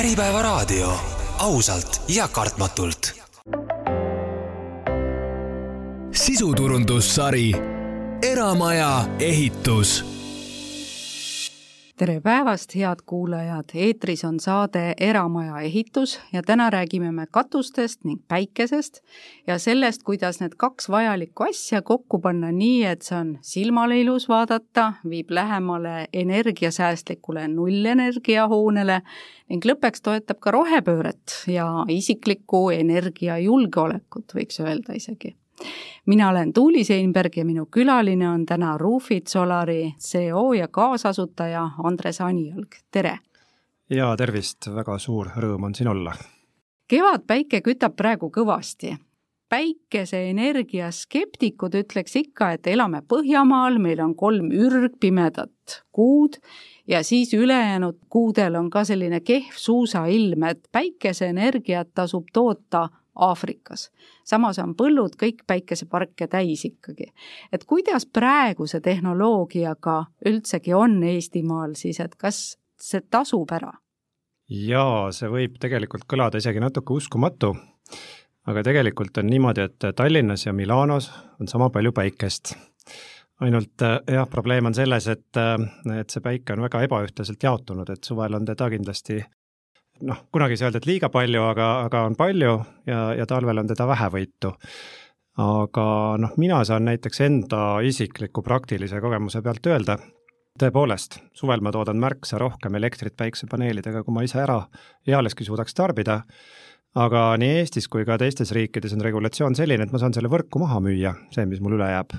Äripäevaraadio, ausalt ja kartmatult. sisuturundussari Eramaja ehitus tere päevast, head kuulajad, eetris on saade Eramaja ehitus ja täna räägime me katustest ning päikesest ja sellest, kuidas need kaks vajalikku asja kokku panna nii, et see on silmale ilus vaadata, viib lähemale energiasäästlikule nullenergiahoonele ning lõppeks toetab ka rohepööret ja isiklikku energiajulgeolekut, võiks öelda isegi mina olen Tuuli Seinberg ja minu külaline on täna Roofit Solari CO ja kaasasutaja Andres Anijalg, tere! ja tervist, väga suur rõõm on siin olla. kevadpäike kütab praegu kõvasti. päikeseenergia skeptikud ütleks ikka, et elame Põhjamaal, meil on kolm ürgpimedat kuud ja siis ülejäänud kuudel on ka selline kehv suusailm, et päikeseenergiat tasub toota Aafrikas. samas on põllud kõik päikeseparke täis ikkagi. et kuidas praeguse tehnoloogiaga üldsegi on Eestimaal siis, et kas see tasub ära? jaa, see võib tegelikult kõlada isegi natuke uskumatu, aga tegelikult on niimoodi, et Tallinnas ja Milanos on sama palju päikest ainult jah, probleem on selles, et, et see päike on väga ebaühtlaselt jaotunud, et suvel on teda kindlasti noh, kunagi ei saa öelda, et liiga palju, aga, aga on palju ja, ja talvel on teda vähevõitu. aga noh, mina saan näiteks enda isikliku praktilise kogemuse pealt öelda, tõepoolest, suvel ma toodan märksa rohkem elektrit päiksepaneelidega, kui ma ise ära ealeski suudaks tarbida, aga nii Eestis kui ka teistes riikides on regulatsioon selline, et ma saan selle võrku maha müüa, see, mis mul üle jääb.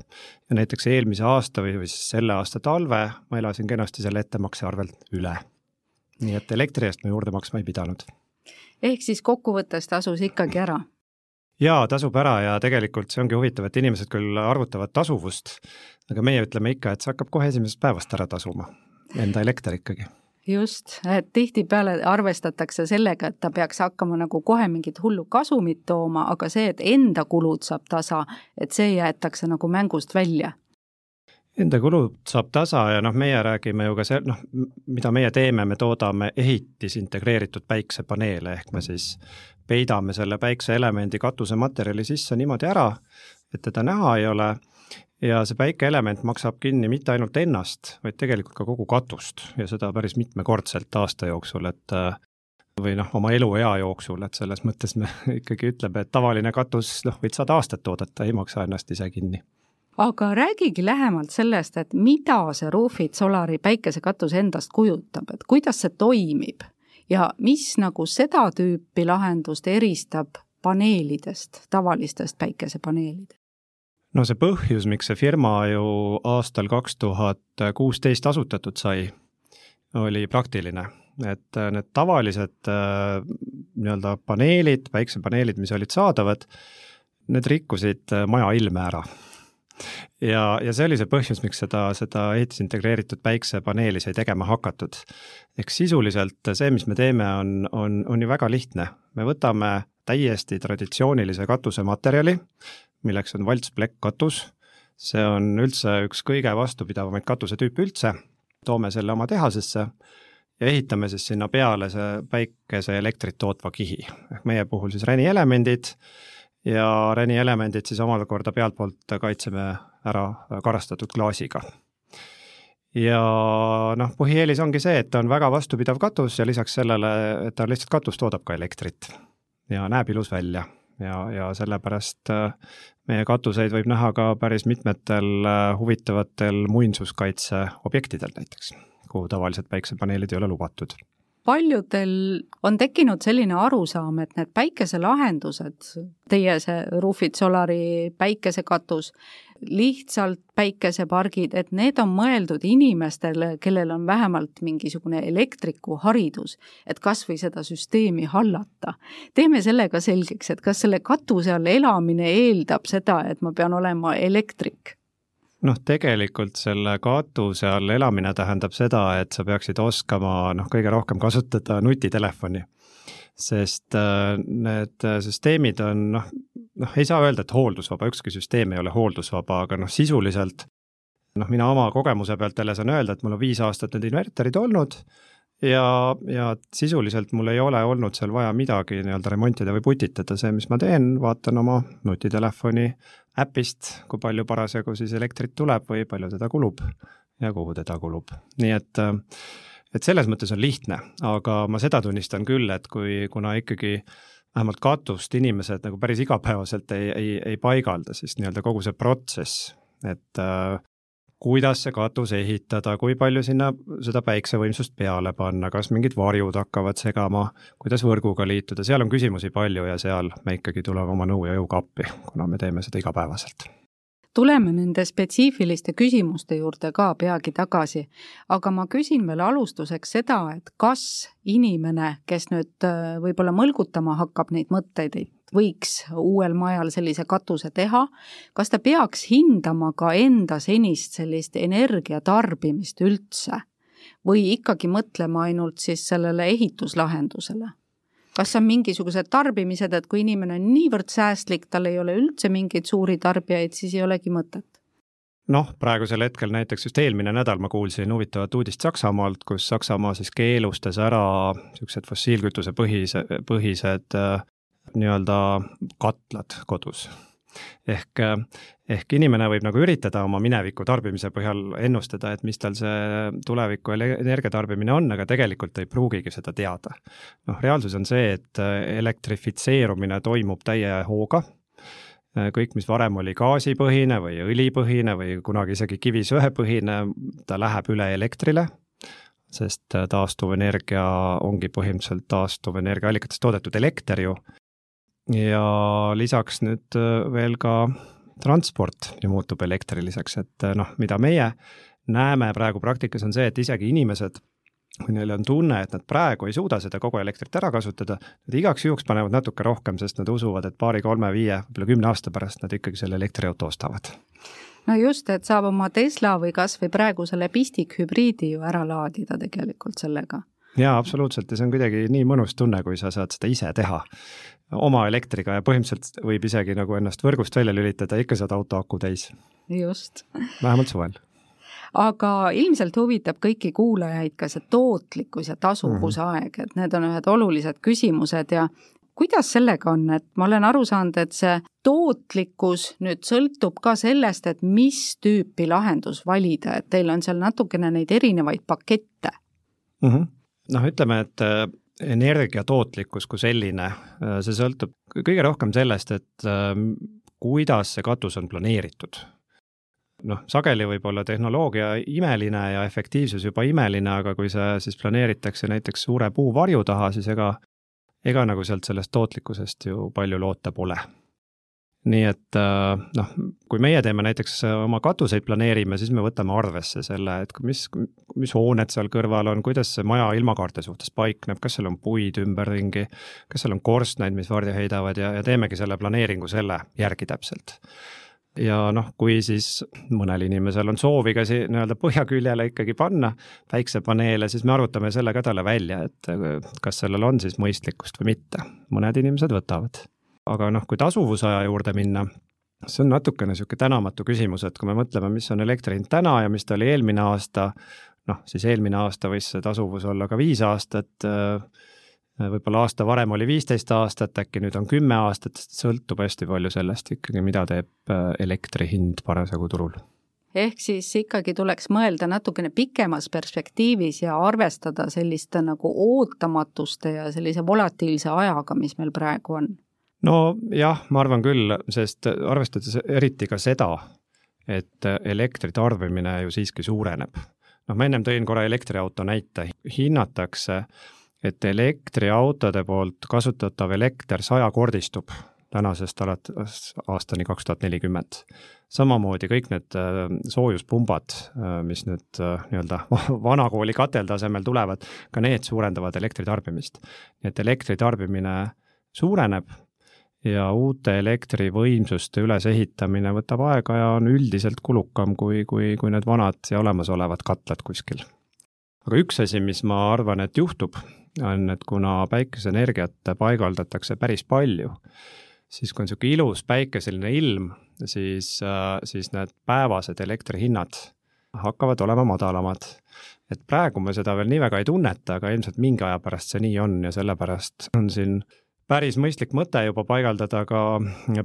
ja näiteks eelmise aasta või, või siis selle aasta talve ma elasin kenasti selle ettemakse arvelt üle nii et elektri eest ma juurde maksma ei pidanud. ehk siis kokkuvõttes tasus ikkagi ära? jaa, tasub ära ja tegelikult see ongi huvitav, et inimesed küll arvutavad tasuvust, aga meie ütleme ikka, et see hakkab kohe esimesest päevast ära tasuma, enda elekter ikkagi just, et tihtipeale arvestatakse sellega, et ta peaks hakkama nagu kohe mingit hullu kasumit tooma, aga see, et enda kulud saab tasa, et see jäetakse nagu mängust välja Enda kulud saab tasa ja noh, meie räägime ju ka see, noh, mida meie teeme, me toodame ehitisintegreeritud päiksepaneele, ehk me siis peidame selle päikseelemendi katusematerjali sisse niimoodi ära, et teda näha ei ole ja see päikeelement maksab kinni mitte ainult ennast, vaid tegelikult ka kogu katust ja seda päris mitmekordselt aasta jooksul, et või noh, oma eluea jooksul, et selles mõttes me ikkagi ütleme, et tavaline katus, noh, võid sada aastat oodata, ei maksa ennast ise kinni aga räägigi lähemalt sellest, et mida see Roofit Solari päikesekatus endast kujutab, et kuidas see toimib ja mis nagu seda tüüpi lahendust eristab paneelidest, tavalistest päikesepaneelidest? no see põhjus, miks see firma ju aastal kaks tuhat kuusteist asutatud sai, oli praktiline, et need tavalised äh, nii-öelda paneelid, päiksepaneelid, mis olid saadavad, need rikkusid maja ilme ära ja, ja see oli see põhjus, miks seda, seda ehitusintegreeritud päiksepaneeli sai tegema hakatud. ehk sisuliselt see, mis me teeme, on, on, on ju väga lihtne. me võtame täiesti traditsioonilise katusematerjali, milleks on valtsplekk-katus, see on üldse üks kõige vastupidavamaid katusetüüpe üldse, toome selle oma tehasesse ja ehitame siis sinna peale see päikeseelektrit tootva kihi, ehk meie puhul siis Reni elemendid ja Reni elemendid siis omakorda pealtpoolt kaitseme ära karastatud klaasiga. ja noh, põhieelis ongi see, et ta on väga vastupidav katus ja lisaks sellele, et ta lihtsalt katus, toodab ka elektrit ja näeb ilus välja ja, ja sellepärast äh, meie katuseid võib näha ka päris mitmetel äh, huvitavatel muinsuskaitseobjektidel näiteks, kuhu tavaliselt päiksepaneelid ei ole lubatud paljudel on tekkinud selline arusaam, et need päikeselahendused, teie see Roofit Solari päikesekatus, lihtsalt päikesepargid, et need on mõeldud inimestele, kellel on vähemalt mingisugune elektrikuharidus, et kas või seda süsteemi hallata. teeme selle ka selgeks, et kas selle katuse all elamine eeldab seda, et ma pean olema elektrik noh, tegelikult selle katuse all elamine tähendab seda, et sa peaksid oskama noh, kõige rohkem kasutada nutitelefoni. sest äh, need süsteemid on noh, noh, ei saa öelda, et hooldusvaba, ükski süsteem ei ole hooldusvaba, aga noh, sisuliselt noh, mina oma kogemuse pealt jälle saan öelda, et mul on viis aastat need inverterid olnud ja, ja sisuliselt mul ei ole olnud seal vaja midagi nii-öelda remontida või putitada, see, mis ma teen, vaatan oma nutitelefoni äpist, kui palju parasjagu siis elektrit tuleb või palju teda kulub ja kuhu teda kulub, nii et et selles mõttes on lihtne, aga ma seda tunnistan küll, et kui, kuna ikkagi vähemalt katust inimesed nagu päris igapäevaselt ei, ei, ei paigalda, siis nii-öelda kogu see protsess, et äh, kuidas see katus ehitada, kui palju sinna seda päiksevõimsust peale panna, kas mingid varjud hakkavad segama, kuidas võrguga liituda, seal on küsimusi palju ja seal me ikkagi tuleme oma nõu ja jõuga appi, kuna me teeme seda igapäevaselt. Tuleme nende spetsiifiliste küsimuste juurde ka peagi tagasi, aga ma küsin veel alustuseks seda, et kas inimene, kes nüüd äh, võib-olla mõlgutama hakkab neid mõtteid, et võiks uuel majal sellise katuse teha, kas ta peaks hindama ka enda senist sellist energiatarbimist üldse või ikkagi mõtlema ainult siis sellele ehituslahendusele? kas on mingisugused tarbimised, et kui inimene on niivõrd säästlik, tal ei ole üldse mingeid suuri tarbijaid, siis ei olegi mõtet? noh, praegusel hetkel näiteks just eelmine nädal ma kuulsin huvitavat uudist Saksamaalt, kus Saksamaa siis keelustas ära niisugused fossiilkütuse põhise, põhised äh, nii-öelda katlad kodus. Ehk, ehk inimene võib nagu üritada oma mineviku tarbimise põhjal ennustada, et mis tal see tuleviku energiatarbimine on, aga tegelikult ei pruugigi seda teada. noh, reaalsus on see, et elektrifitseerumine toimub täie hooga, kõik, mis varem oli gaasipõhine või õlipõhine või kunagi isegi kivisöepõhine, ta läheb üle elektrile sest taastuvenergia ongi põhimõtteliselt taastuvenergiaallikatest toodetud elekter ju ja lisaks nüüd äh, veel ka transport ju muutub elektriliseks, et äh, noh, mida meie näeme praegu praktikas, on see, et isegi inimesed, kui neil on tunne, et nad praegu ei suuda seda kogu elektrit ära kasutada, nad igaks juhuks panevad natuke rohkem, sest nad usuvad, et paari, kolme, viie, võib-olla kümne aasta pärast nad ikkagi selle elektriauto ostavad. No just, et saab oma Tesla või kas või praegu selle pistikhübriidi ju ära laadida tegelikult sellega jaa, absoluutselt ja see on kuidagi nii mõnus tunne, kui sa saad seda ise teha oma elektriga ja põhimõtteliselt võib isegi nagu ennast võrgust välja lülitada, ikka saad auto aku täis. just. vähemalt suvel. aga ilmselt huvitab kõiki kuulajaid ka see tootlikkus ja tasuvuse mm -hmm. aeg, et need on ühed olulised küsimused ja kuidas sellega on, et ma olen aru saanud, et see tootlikkus nüüd sõltub ka sellest, et mis tüüpi lahendus valida, et teil on seal natukene neid erinevaid pakette mm. -hmm noh, ütleme, et äh, energia tootlikkus kui selline, äh, see sõltub kõige rohkem sellest, et äh, kuidas see katus on planeeritud. noh, sageli võib olla tehnoloogia imeline ja efektiivsus juba imeline, aga kui see siis planeeritakse näiteks suure puuvarju taha, siis ega, ega nagu sealt sellest tootlikkusest ju palju loota pole nii et äh, noh, kui meie teeme näiteks äh, oma katuseid planeerime, siis me võtame arvesse selle, et mis, mis hooned seal kõrval on, kuidas see maja ilmakaarte suhtes paikneb, kas seal on puid ümberringi, kas seal on korstnaid, mis varju heidavad ja, ja teemegi selle planeeringu selle järgi täpselt. ja noh, kui siis mõnel inimesel on soovi ka siin nii-öelda põhjaküljele ikkagi panna päiksepaneele, siis me arvutame selle ka talle välja, et äh, kas sellel on siis mõistlikkust või mitte. mõned inimesed võtavad aga noh, kui tasuvusaja juurde minna, see on natukene niisugune tänamatu küsimus, et kui me mõtleme, mis on elektri hind täna ja mis ta oli eelmine aasta, noh, siis eelmine aasta võis see tasuvus olla ka viis aastat, võib-olla aasta varem oli viisteist aastat, äkki nüüd on kümme aastat, sest sõltub hästi palju sellest ikkagi, mida teeb elektri hind parasjagu turul. Ehk siis ikkagi tuleks mõelda natukene pikemas perspektiivis ja arvestada selliste nagu ootamatuste ja sellise volatiilse ajaga, mis meil praegu on nojah, ma arvan küll, sest arvestades eriti ka seda, et elektri tarbimine ju siiski suureneb. noh, ma ennem tõin korra elektriauto näite, hinnatakse, et elektriautode poolt kasutatav elekter sajakordistub tänasest alates aastani kaks tuhat nelikümmend. samamoodi kõik need äh, soojuspumbad, äh, mis nüüd äh, nii-öelda vanakooli kateltasemel tulevad, ka need suurendavad elektritarbimist. nii et elektritarbimine suureneb ja uute elektrivõimsuste ülesehitamine võtab aega ja on üldiselt kulukam kui, kui, kui need vanad ja olemasolevad katlad kuskil. aga üks asi, mis ma arvan, et juhtub, on, et kuna päikeseenergiat paigaldatakse päris palju, siis kui on niisugune ilus päikeseline ilm, siis, siis need päevased elektrihinnad hakkavad olema madalamad et praegu me seda veel nii väga ei tunneta, aga ilmselt mingi aja pärast see nii on ja sellepärast on siin päris mõistlik mõte juba paigaldada ka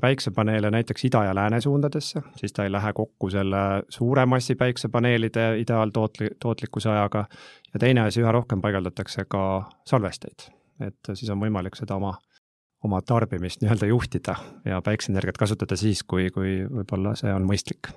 päiksepaneele näiteks ida ja lääne suundadesse, siis ta ei lähe kokku selle suure massi päiksepaneelide ideaaltootli-, tootlikkuse ajaga. ja teine asi, üha rohkem paigaldatakse ka salvesteid, et siis on võimalik seda oma, oma tarbimist nii-öelda juhtida ja päikseenergiat kasutada siis, kui, kui võib-olla see on mõistlik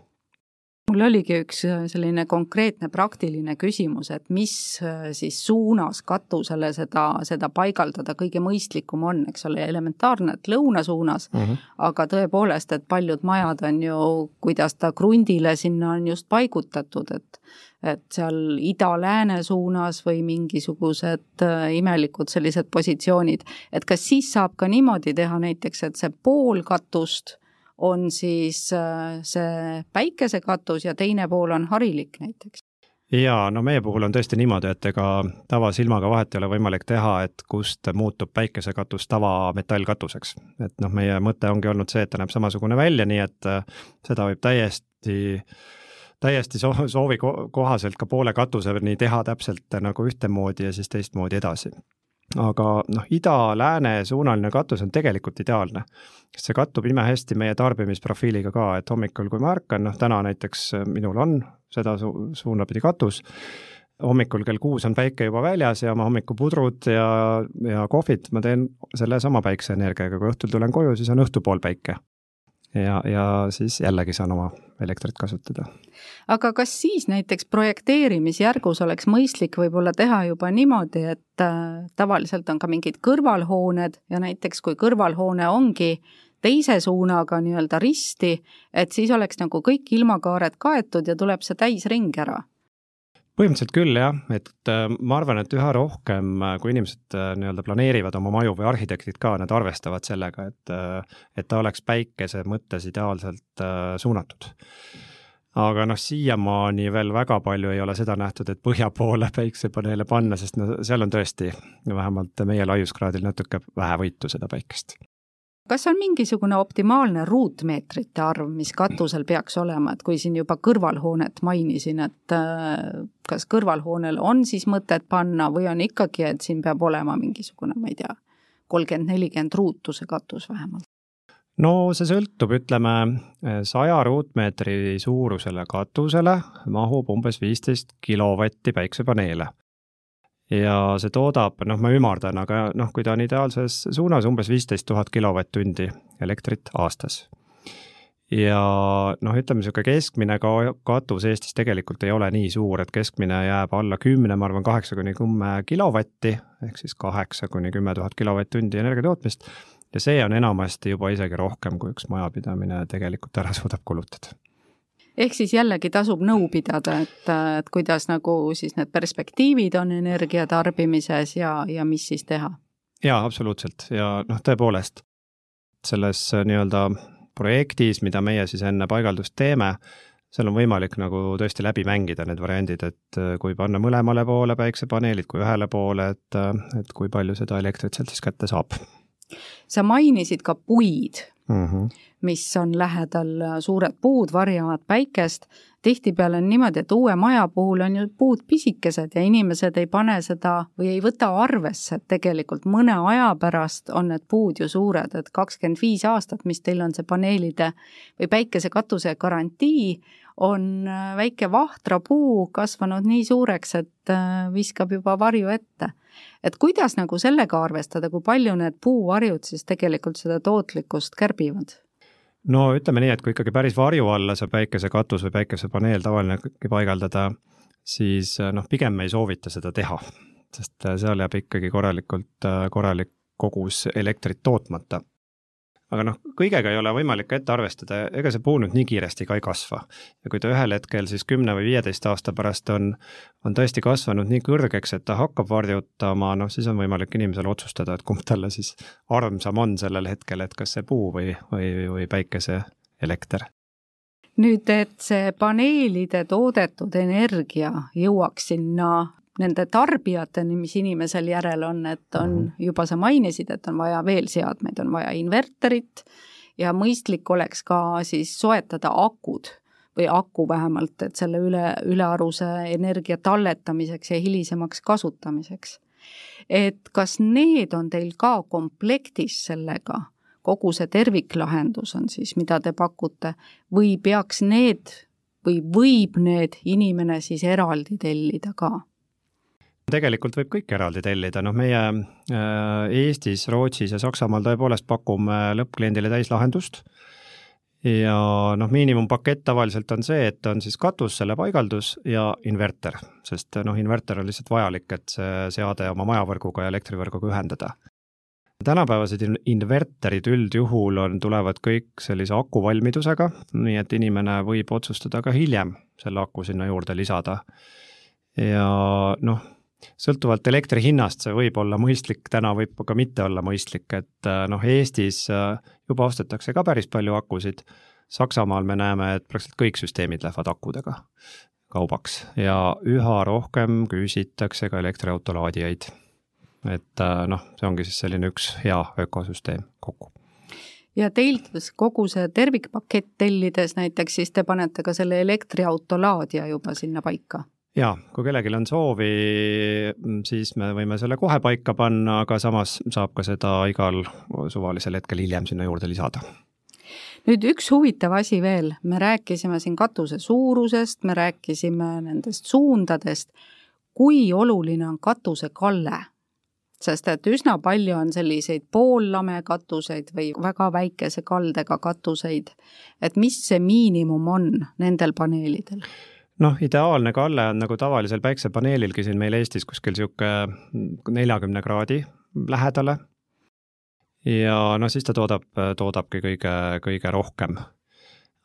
mul oligi üks äh, selline konkreetne praktiline küsimus, et mis äh, siis suunas katusele seda, seda paigaldada kõige mõistlikum on, eks ole, elementaarne, et lõuna suunas mm, -hmm. aga tõepoolest, et paljud majad on ju, kuidas ta krundile sinna on just paigutatud, et et seal ida-lääne suunas või mingisugused äh, imelikud sellised positsioonid, et kas siis saab ka niimoodi teha näiteks, et see pool katust on siis äh, see päikesekatus ja teine pool on harilik näiteks jaa, no meie puhul on tõesti niimoodi, et ega tavasilmaga vahet ei ole võimalik teha, et kust muutub päikesekatus tavametallkatuseks. et noh, meie mõte ongi olnud see, et ta näeb samasugune välja, nii et äh, seda võib täiesti, täiesti soovi kohaselt ka poole katuseni teha täpselt nagu ühtemoodi ja siis teistmoodi edasi aga noh, ida-lääne suunaline katus on tegelikult ideaalne, sest see kattub imehästi meie tarbimisprofiiliga ka, et hommikul, kui ma ärkan, noh täna näiteks minul on seda su suuna pidi katus, hommikul kell kuus on päike juba väljas ja oma hommikupudrud ja, ja kohvid ma teen sellesama päikseenergiaga, kui õhtul tulen koju, siis on õhtupool päike ja, ja siis jällegi saan oma elektrit kasutada. aga kas siis näiteks projekteerimisjärgus oleks mõistlik võib-olla teha juba niimoodi, et äh, tavaliselt on ka mingid kõrvalhooned ja näiteks kui kõrvalhoone ongi teise suunaga nii-öelda risti, et siis oleks nagu kõik ilmakaared kaetud ja tuleb see täisring ära põhimõtteliselt küll jah, et äh, ma arvan, et üha rohkem, äh, kui inimesed äh, nii-öelda planeerivad oma maju või arhitektid ka, nad arvestavad sellega, et, et ta oleks päikese mõttes ideaalselt suunatud. aga noh, siiamaani veel väga palju ei ole seda nähtud, et põhja poole päiksepaneele panna, sest no seal on tõesti vähemalt meie laiuskraadil natuke vähe võitu seda päikest kas on mingisugune optimaalne ruutmeetrite arv, mis katusel peaks olema, et kui siin juba kõrvalhoonet mainisin, et äh, kas kõrvalhoonel on siis mõtet panna või on ikkagi, et siin peab olema mingisugune, ma ei tea, kolmkümmend, nelikümmend ruutu see katus vähemalt? no see sõltub, ütleme saja ruutmeetri suurusele katusele mahub umbes viisteist kilovatti päiksepaneele ja see toodab, noh, ma ümardan, aga noh, kui ta on ideaalses suunas, umbes viisteist tuhat kilovatt-tundi elektrit aastas. ja noh, ütleme niisugune keskmine ka-, katus Eestis tegelikult ei ole nii suur, et keskmine jääb alla kümne, ma arvan, kaheksa kuni kümme kilovatti, ehk siis kaheksa kuni kümme tuhat kilovatt-tundi energia tootmist, ja see on enamasti juba isegi rohkem, kui üks majapidamine tegelikult ära suudab kulutada ehk siis jällegi tasub nõu pidada, et, et kuidas nagu siis need perspektiivid on energia tarbimises ja, ja mis siis teha? jaa, absoluutselt ja noh, tõepoolest selles äh, nii-öelda projektis, mida meie siis enne paigaldust teeme, seal on võimalik nagu tõesti läbi mängida need variandid, et äh, kui panna mõlemale poole päiksepaneelid kui ühele poole, et, äh, et kui palju seda elektrit sealt siis kätte saab. sa mainisid ka puid mm. -hmm mis on lähedal, suured puud varjavad päikest, tihtipeale on niimoodi, et uue maja puhul on ju puud pisikesed ja inimesed ei pane seda või ei võta arvesse, et tegelikult mõne aja pärast on need puud ju suured, et kakskümmend viis aastat, mis teil on see paneelide või päikesekatuse garantii, on äh, väike vahtrapuu kasvanud nii suureks, et äh, viskab juba varju ette. et kuidas nagu sellega arvestada, kui palju need puuvarjud siis tegelikult seda tootlikkust kärbivad? no ütleme nii, et kui ikkagi päris varju alla see päikesekatus või päikesepaneel tavaline paigaldada, siis noh, pigem me ei soovita seda teha, sest seal jääb ikkagi korralikult, korralik kogus elektrit tootmata aga noh, kõigega ei ole võimalik ette arvestada, ega see puu nüüd nii kiiresti ka ei kasva. ja kui ta ühel hetkel siis kümne või viieteist aasta pärast on, on tõesti kasvanud nii kõrgeks, et ta hakkab varjutama, noh siis on võimalik inimesel otsustada, et kumb talle siis armsam on sellel hetkel, et kas see puu või, või, või päikeseelekter nüüd, et see paneelide toodetud energia jõuaks sinna nende tarbijateni, mis inimesel järel on, et on -hmm. juba sa mainisid, et on vaja veel seadmeid, on vaja inverterit ja mõistlik oleks ka siis soetada akud või aku vähemalt, et selle üle, ülearuse energia talletamiseks ja hilisemaks kasutamiseks. et kas need on teil ka komplektis sellega, kogu see terviklahendus on siis, mida te pakute, või peaks need või võib need inimene siis eraldi tellida ka? Tegelikult võib kõik eraldi tellida, noh meie äh, Eestis, Rootsis ja Saksamaal tõepoolest pakume lõppkliendile täislahendust ja noh, miinimumpakett tavaliselt on see, et on siis katus, selle paigaldus ja inverter, sest noh, inverter on lihtsalt vajalik, et see seade oma majavõrguga ja elektrivõrguga ühendada. tänapäevased inverterid üldjuhul on, tulevad kõik sellise akuvalmidusega, nii et inimene võib otsustada ka hiljem selle aku sinna juurde lisada. ja noh sõltuvalt elektri hinnast see võib olla mõistlik, täna võib ka mitte olla mõistlik, et äh, noh, Eestis äh, juba ostetakse ka päris palju akusid. Saksamaal me näeme, et praktiliselt kõik süsteemid lähevad akudega kaubaks ja üha rohkem küsitakse ka elektriauto laadijaid. et äh, noh, see ongi siis selline üks hea ökosüsteem kokku ja teilt kogu see tervikpakett tellides näiteks, siis te panete ka selle elektriauto laadija juba sinna paika? Jaa, kui kellelgi on soovi, siis me võime selle kohe paika panna, aga samas saab ka seda igal suvalisel hetkel hiljem sinna juurde lisada nüüd üks huvitav asi veel, me rääkisime siin katuse suurusest, me rääkisime nendest suundadest, kui oluline on katuse kalle? sest et üsna palju on selliseid poollame katuseid või väga väikese kaldega katuseid, et mis see miinimum on nendel paneelidel? Noh, ideaalne kalle on nagu tavalisel päiksepaneelilgi siin meil Eestis kuskil niisugune neljakümne kraadi lähedale. ja no siis ta toodab, toodabki kõige, kõige rohkem.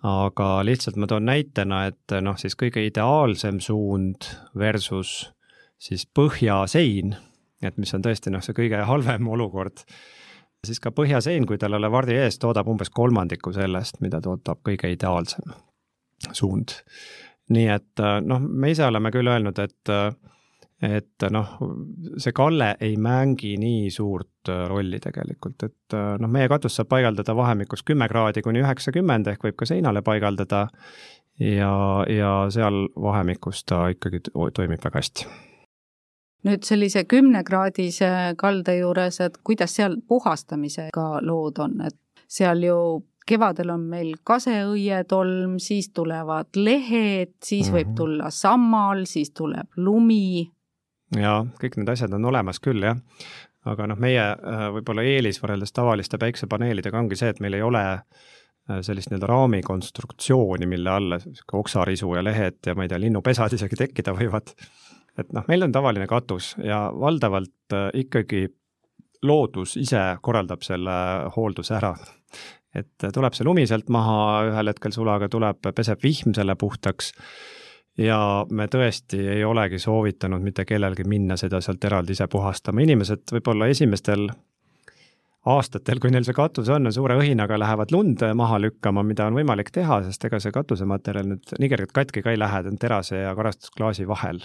aga lihtsalt ma toon näitena, et noh, siis kõige ideaalsem suund versus siis põhjasein, et mis on tõesti noh, see kõige halvem olukord, siis ka põhjasein, kui tal ei ole vardi ees, toodab umbes kolmandiku sellest, mida toodab kõige ideaalsem suund nii et äh, noh, me ise oleme küll öelnud, et äh, et noh, see kalle ei mängi nii suurt äh, rolli tegelikult, et noh, meie katust saab paigaldada vahemikus kümme kraadi kuni üheksakümmend ehk võib ka seinale paigaldada. Ja, ja seal vahemikus ta ikkagi toimib väga hästi. Nüüd sellise kümnekraadise kalde juures, et kuidas seal puhastamisega lood on, et seal ju kevadel on meil kaseõietolm, siis tulevad lehed, siis mm -hmm. võib mhm. tulla sammal, siis tuleb lumi. jaa, kõik need asjad on olemas küll, jah. aga noh, meie äh, võib-olla eelis võrreldes tavaliste päiksepaneelidega ongi see, et meil ei ole äh, sellist nii-öelda raamikonstruktsiooni, mille alla sihuke oksarisu ja lehed ja ma ei tea, linnupesad isegi tekkida võivad. et noh, meil on tavaline katus ja valdavalt äh, ikkagi loodus ise korraldab selle hoolduse ära et tuleb see lumi sealt maha, ühel hetkel sulaga tuleb, peseb vihm selle puhtaks ja me tõesti ei olegi soovitanud mitte kellelgi minna seda sealt eraldi ise puhastama, inimesed võib-olla esimestel aastatel, kui neil see katus on, suure õhinaga lähevad lund maha lükkama, mida on võimalik teha, sest ega see katusematerjal nüüd nii kergelt katki ka ei lähe, ta on terase ja karastusklaasi vahel.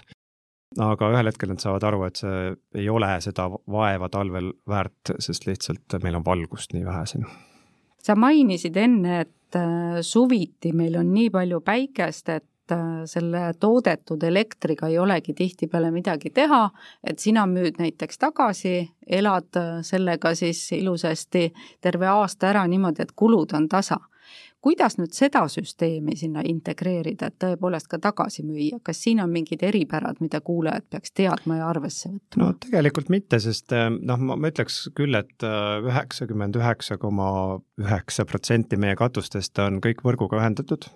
aga ühel hetkel nad saavad aru, et see ei ole seda vaeva talvel väärt, sest lihtsalt meil on valgust nii vähe siin sa mainisid enne, et äh, suviti meil on nii palju päikest, et äh, selle toodetud elektriga ei olegi tihtipeale midagi teha, et sina müüd näiteks tagasi, elad äh, sellega siis ilusasti terve aasta ära niimoodi, et kulud on tasa kuidas nüüd seda süsteemi sinna integreerida, et tõepoolest ka tagasi müüa, kas siin on mingid eripärad, mida kuulajad peaks teadma ja arvesse võtma? no tegelikult mitte, sest eh, noh, ma ütleks küll, et eh, üheksakümmend üheksa koma üheksa protsenti meie katustest on kõik võrguga ühendatud.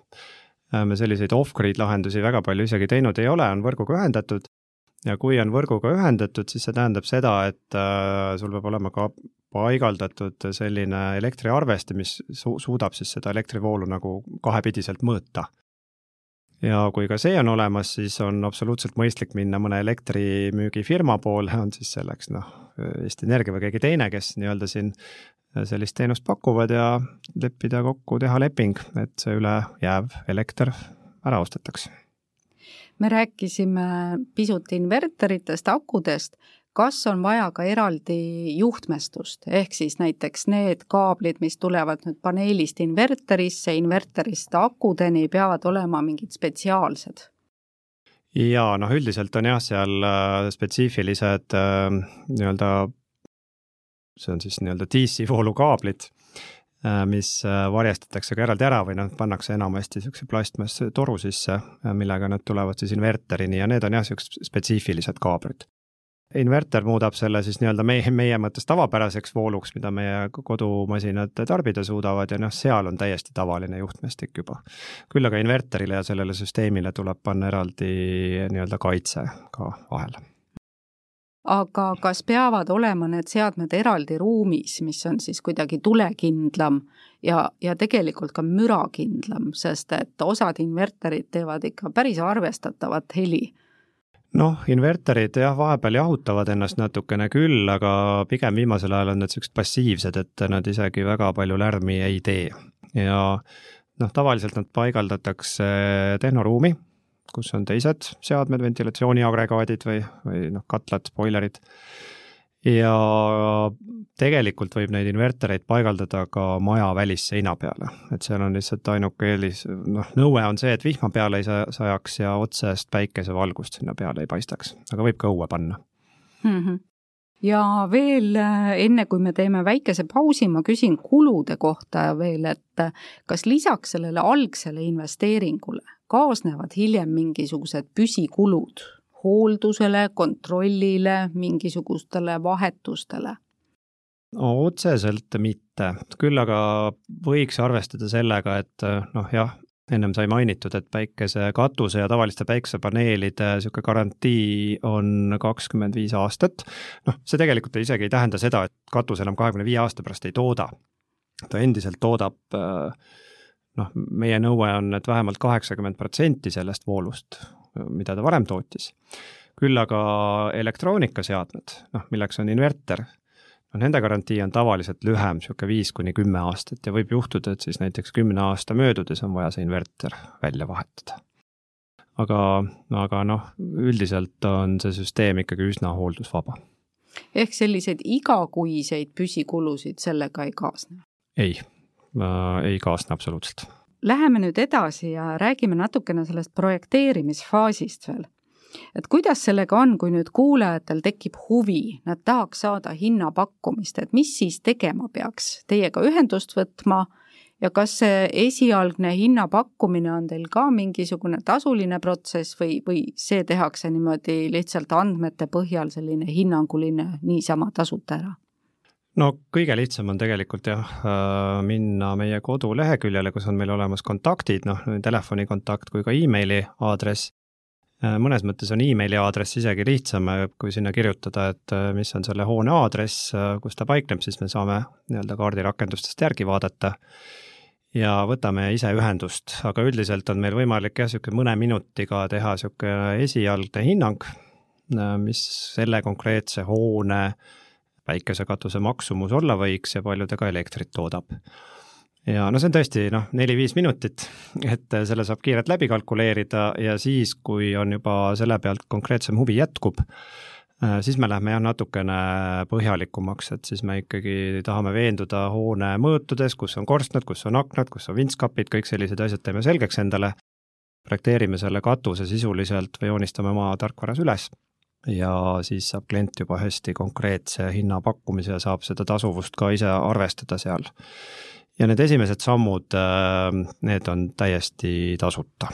Eh, me selliseid off-grid lahendusi väga palju isegi teinud ei ole, on võrguga ühendatud ja kui on võrguga ühendatud, siis see tähendab seda, et äh, sul peab olema ka paigaldatud selline elektriarvesti, mis su-, suudab siis seda elektrivoolu nagu kahepidiselt mõõta. ja kui ka see on olemas, siis on absoluutselt mõistlik minna mõne elektrimüügifirma poole, on siis selleks noh, Eesti Energia või keegi teine, kes nii-öelda siin sellist teenust pakuvad ja leppida kokku, teha leping, et see ülejääv elekter ära ostetakse me rääkisime pisut inverteritest, akudest, kas on vaja ka eraldi juhtmestust, ehk siis näiteks need kaablid, mis tulevad nüüd paneelist inverterisse, inverterist akudeni, peavad olema mingid spetsiaalsed? jaa, noh üldiselt on jah, seal äh, spetsiifilised äh, nii-öelda, see on siis nii-öelda DC voolukaablid, äh, mis varjestatakse ka eraldi ära või noh, pannakse enamasti niisuguse plastmasstoru sisse, millega nad tulevad siis inverterini ja need on jah, niisugused spetsiifilised kaablid inverter muudab selle siis nii-öelda meie, meie mõttes tavapäraseks vooluks, mida meie kodumasinad tarbida suudavad ja noh, seal on täiesti tavaline juhtmestik juba. küll aga inverterile ja sellele süsteemile tuleb panna eraldi nii-öelda kaitse ka vahele aga kas peavad olema need seadmed eraldi ruumis, mis on siis kuidagi tulekindlam ja, ja tegelikult ka mürakindlam, sest et osad inverterid teevad ikka päris arvestatavat heli noh, inverterid jah, vahepeal jahutavad ennast natukene küll, aga pigem viimasel ajal on need niisugused passiivsed, et nad isegi väga palju lärmi ei tee. ja noh, tavaliselt nad paigaldatakse tehnoruumi, kus on teised seadmed, ventilatsiooniagregaadid või, või noh, katlad, boilerid. Ja tegelikult võib neid invertereid paigaldada ka maja välisseina peale, et seal on lihtsalt ainuke eelis, noh, nõue on see, et vihma peale ei sajaks ja otsest päikesevalgust sinna peale ei paistaks, aga võib ka õue panna. Mm. -hmm ja veel enne, kui me teeme väikese pausi, ma küsin kulude kohta veel, et kas lisaks sellele algsele investeeringule kaasnevad hiljem mingisugused püsikulud hooldusele, kontrollile, mingisugustele vahetustele? no otseselt mitte, küll aga võiks arvestada sellega, et noh, jah, ennem sai mainitud, et päikesekatuse ja tavaliste päikesepaneelide niisugune garantii on kakskümmend viis aastat. noh, see tegelikult isegi ei tähenda seda, et katus enam kahekümne viie aasta pärast ei tooda. ta endiselt toodab noh, meie nõue on, et vähemalt kaheksakümmend protsenti sellest voolust mida ta varem tootis. küll aga elektroonikaseadmed, noh milleks on inverter, noh nende garantii on tavaliselt lühem, niisugune viis kuni kümme aastat ja võib juhtuda, et siis näiteks kümne aasta möödudes on vaja see inverter välja vahetada. aga, aga noh, üldiselt on see süsteem ikkagi üsna hooldusvaba. ehk selliseid igakuiseid püsikulusid sellega ei kaasne? ei äh,, ei kaasne absoluutselt Läheme nüüd edasi ja räägime natukene sellest projekteerimisfaasist veel. Et kuidas sellega on, kui nüüd kuulajatel tekib huvi, nad tahaks saada hinnapakkumist, et mis siis tegema peaks, teiega ühendust võtma ja kas see esialgne hinnapakkumine on teil ka mingisugune tasuline protsess või, või see tehakse niimoodi lihtsalt andmete põhjal selline hinnanguline niisama tasuta ära? no kõige lihtsam on tegelikult jah, äh, minna meie koduleheküljele, kus on meil olemas kontaktid, noh, telefoni kontakt kui ka emaili aadress. Äh, mõnes mõttes on emaili aadress isegi lihtsam, äh, kui sinna kirjutada, et mis on selle hoone aadress, kus ta paikneb, siis me saame nii-öelda kaardirakendustest järgi vaadata ja võtame ise ühendust, aga üldiselt on meil võimalik jah, niisugune mõne minutiga teha niisugune esialgne hinnang, mis selle konkreetse hoone äh, päikesekatuse maksumus olla võiks ja palju ta ka elektrit toodab. Ja no see on tõesti noh, neli-viis minutit, et selle saab kiirelt läbi kalkuleerida ja siis, kui on juba selle pealt konkreetsem huvi jätkub, äh, siis me lähme jah, natukene põhjalikumaks, et siis me ikkagi tahame veenduda hoone mõõtudes, kus on korstnad, kus on aknad, kus on vintskapid, kõik sellised asjad teeme selgeks endale, projekteerime selle katuse sisuliselt või joonistame oma tarkvaras üles ja siis saab klient juba hästi konkreetse hinnapakkumise ja saab seda tasuvust ka ise arvestada seal. Ja need esimesed sammud, äh, need on täiesti tasuta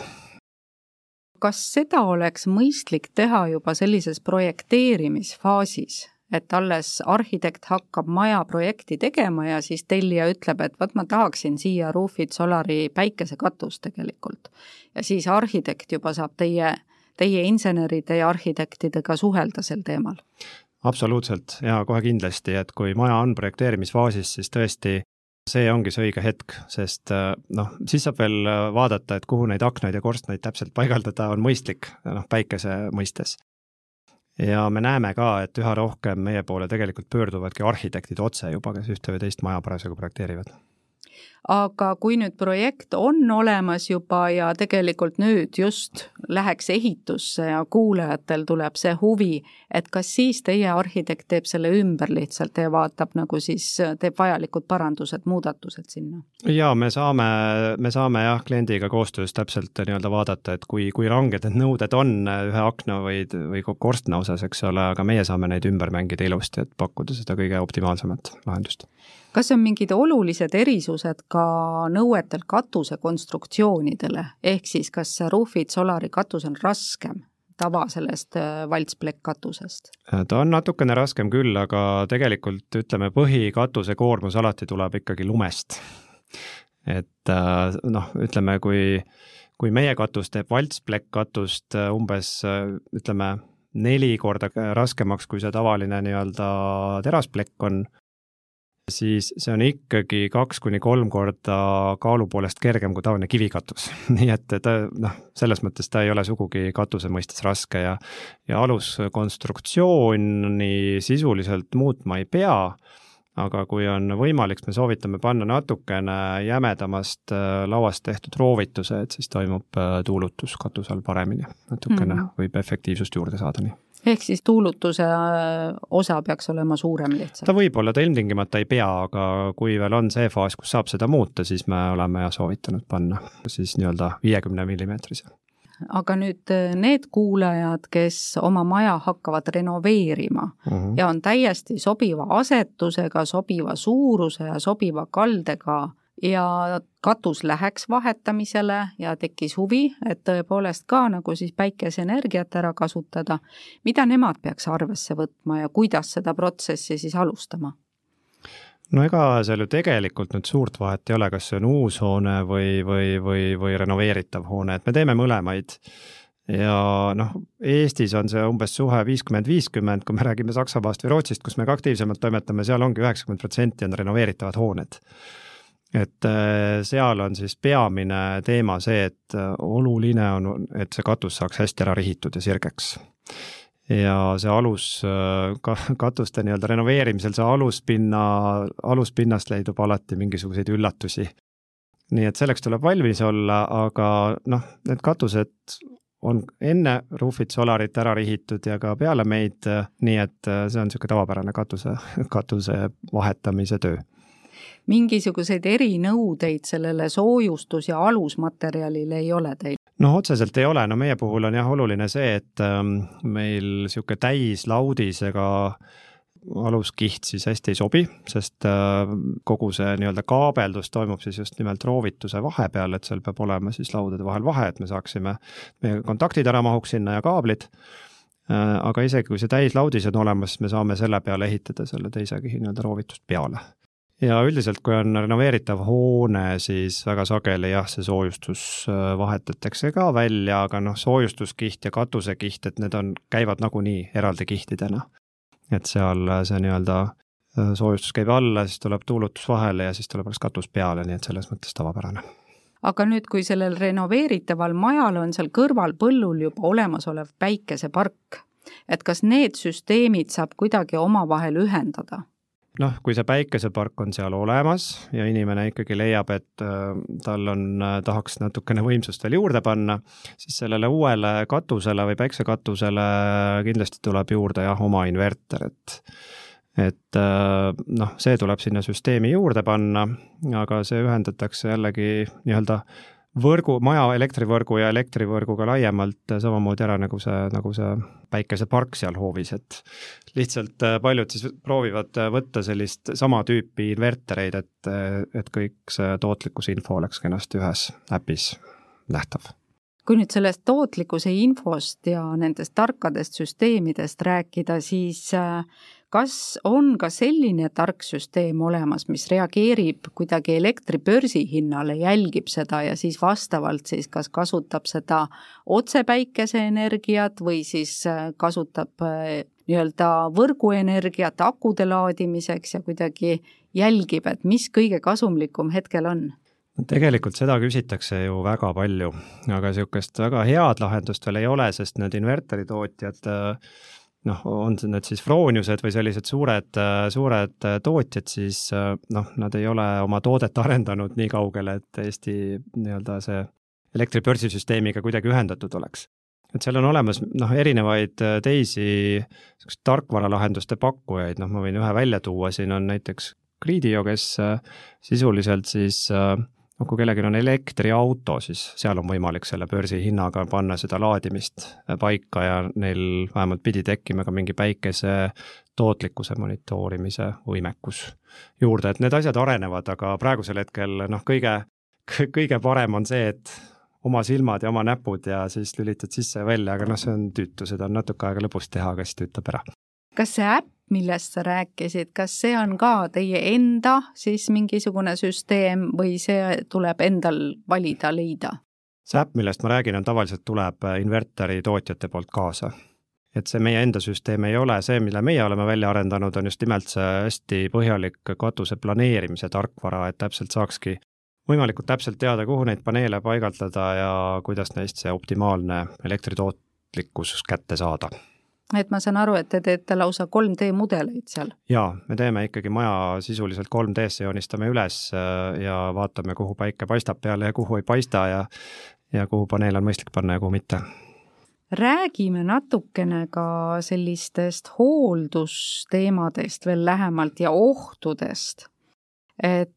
kas seda oleks mõistlik teha juba sellises projekteerimisfaasis, et alles arhitekt hakkab maja projekti tegema ja siis tellija ütleb, et vot ma tahaksin siia Roofit Solari päikesekatust tegelikult. ja siis arhitekt juba saab teie teie inseneride ja arhitektidega suhelda sel teemal? absoluutselt ja kohe kindlasti, et kui maja on projekteerimisfaasis, siis tõesti see ongi see õige hetk, sest äh, noh, siis saab veel äh, vaadata, et kuhu neid aknaid ja korstnaid täpselt paigaldada on mõistlik, noh, päikese mõistes. ja me näeme ka, et üha rohkem meie poole tegelikult pöörduvadki arhitektid otse juba, kes ühte või teist maja parasjagu projekteerivad aga kui nüüd projekt on olemas juba ja tegelikult nüüd just läheks ehitusse ja kuulajatel tuleb see huvi, et kas siis teie arhitekt teeb selle ümber lihtsalt ja vaatab nagu siis, teeb vajalikud parandused, muudatused sinna? jaa, me saame, me saame jah, kliendiga koostöös täpselt nii-öelda vaadata, et kui, kui ranged need nõuded on ühe akna või, või korstna osas, eks ole, aga meie saame neid ümber mängida ilusti, et pakkuda seda kõige optimaalsemat lahendust kas on mingid olulised erisused ka nõuetel katuse konstruktsioonidele, ehk siis kas Rufit Solari katus on raskem tava sellest äh, valtsplekk-katusest? ta on natukene raskem küll, aga tegelikult ütleme, põhikatuse koormus alati tuleb ikkagi lumest. et äh, noh, ütleme, kui, kui meie katus teeb valtsplekk-katust äh, umbes ütleme, neli korda raskemaks, kui see tavaline nii-öelda terasplekk on, siis see on ikkagi kaks kuni kolm korda kaalu poolest kergem kui tavaline kivikatus nii et ta noh, selles mõttes ta ei ole sugugi katuse mõistes raske ja, ja aluskonstruktsiooni sisuliselt muutma ei pea, aga kui on võimalik, me soovitame panna natukene jämedamast äh, lauast tehtud roovitused, siis toimub äh, tuulutus katuse all paremini, natukene mm -hmm. võib efektiivsust juurde saada nii ehk siis tuulutuse äh, osa peaks olema suurem lihtsalt? ta võib olla, ta ilmtingimata ei pea, aga kui veel on see faas, kus saab seda muuta, siis me oleme ja soovitanud panna siis nii-öelda viiekümne millimeetrise. aga nüüd äh, need kuulajad, kes oma maja hakkavad renoveerima mhm. -huh. ja on täiesti sobiva asetusega, sobiva suuruse ja sobiva kaldega ja katus läheks vahetamisele ja tekkis huvi, et tõepoolest ka nagu siis päikeseenergiat ära kasutada, mida nemad peaks arvesse võtma ja kuidas seda protsessi siis alustama? no ega seal ju tegelikult nüüd suurt vahet ei ole, kas see on uus hoone või, või, või, või renoveeritav hoone, et me teeme mõlemaid. Ja noh, Eestis on see umbes suhe viiskümmend, viiskümmend, kui me räägime Saksamaast või Rootsist, kus me ka aktiivsemalt toimetame, seal ongi üheksakümmend protsenti on renoveeritavad hooned et äh, seal on siis peamine teema see, et äh, oluline on, et see katus saaks hästi ära rihitud ja sirgeks. ja see alus, äh, ka katuste nii-öelda renoveerimisel, see aluspinna, aluspinnast leidub alati mingisuguseid üllatusi. nii et selleks tuleb valmis olla, aga noh, need katused on enne Roofit Solarit ära rihitud ja ka peale meid, nii et see on niisugune tavapärane katuse, katuse vahetamise töö mingisuguseid erinõudeid sellele soojustus- ja alusmaterjalile ei ole teil? noh, otseselt ei ole, no meie puhul on jah oluline see, et ähm, meil niisugune täislaudisega aluskiht siis hästi ei sobi, sest äh, kogu see nii-öelda kaabeldus toimub siis just nimelt roovituse vahepeal, et seal peab olema siis laudade vahel vahe, et me saaksime, meie kontaktid ära mahuks sinna ja kaablid. Äh,, aga isegi kui see täislaudis on olemas, me saame selle peale ehitada selle teise kihi nii-öelda roovitust peale ja üldiselt, kui on renoveeritav hoone, siis väga sageli jah, see soojustus äh, vahetatakse ka välja, aga noh, soojustuskiht ja katusekiht, et need on, käivad nagunii eraldi kihtidena. et seal äh, see nii-öelda äh, soojustus käib alla, siis tuleb tuulutus vahele ja siis tuleb alles katus peale, nii et selles mõttes tavapärane aga nüüd, kui sellel renoveeritaval majal on seal kõrval põllul juba olemasolev päikesepark, et kas need süsteemid saab kuidagi omavahel ühendada? Noh, kui see päikesepark on seal olemas ja inimene ikkagi leiab, et äh, tal on, äh, tahaks natukene võimsust veel juurde panna, siis sellele uuele katusele või päiksekatusele kindlasti tuleb juurde jah, oma inverter, et et äh, noh, see tuleb sinna süsteemi juurde panna, aga see ühendatakse jällegi nii-öelda võrgu, maja elektrivõrgu ja elektrivõrguga laiemalt samamoodi ära, nagu see, nagu see päikesepark seal hoovis, et lihtsalt äh, paljud siis proovivad äh, võtta sellist sama tüüpi invertereid, et, äh, et kõik see tootlikkusinfo oleks kenasti ühes äpis nähtav. Kui nüüd sellest tootlikkuse infost ja nendest tarkadest süsteemidest rääkida, siis kas on ka selline tark süsteem olemas, mis reageerib kuidagi elektri börsihinnale, jälgib seda ja siis vastavalt siis kas kasutab seda otse päikeseenergiat või siis äh, kasutab äh, nii-öelda võrguenergiat akude laadimiseks ja kuidagi jälgib, et mis kõige kasumlikum hetkel on? tegelikult seda küsitakse ju väga palju, aga niisugust väga head lahendust veel ei ole, sest need inverteritootjad äh, noh, on need siis Froniused või sellised suured, suured tootjad, siis noh, nad ei ole oma toodet arendanud nii kaugele, et Eesti nii-öelda see elektribörsisüsteemiga kuidagi ühendatud oleks. et seal on olemas noh, erinevaid teisi niisuguseid tarkvaralahenduste pakkujaid, noh, ma võin ühe välja tuua, siin on näiteks Gridio, kes sisuliselt siis äh, noh, kui kellelgi on elektriauto, siis seal on võimalik selle börsihinnaga panna seda laadimist paika ja neil vähemalt pidi tekkima ka mingi päikese tootlikkuse monitoorimise võimekus juurde, et need asjad arenevad, aga praegusel hetkel noh, kõige, kõige parem on see, et oma silmad ja oma näpud ja siis lülitad sisse ja välja, aga noh, see on tüütu, seda on natuke aega lõbus teha, aga siis töötab ära. kas see äpp millest sa rääkisid, kas see on ka teie enda siis mingisugune süsteem või see tuleb endal valida, leida? see äpp, millest ma räägin, on tavaliselt tuleb äh, inverteri tootjate poolt kaasa. et see meie enda süsteem ei ole, see, mille meie oleme välja arendanud, on just nimelt see hästi põhjalik katuse planeerimise tarkvara, et täpselt saakski võimalikult täpselt teada, kuhu neid paneele paigaldada ja kuidas neist see optimaalne elektritootlikkus kätte saada et ma saan aru, et te teete lausa 3D mudeleid seal? jaa, me teeme ikkagi maja sisuliselt 3D-sse, joonistame üles äh, ja vaatame, kuhu päike paistab peale ja kuhu ei paista ja ja kuhu paneel on mõistlik panna ja kuhu mitte. räägime natukene ka sellistest hooldusteemadest veel lähemalt ja ohtudest. et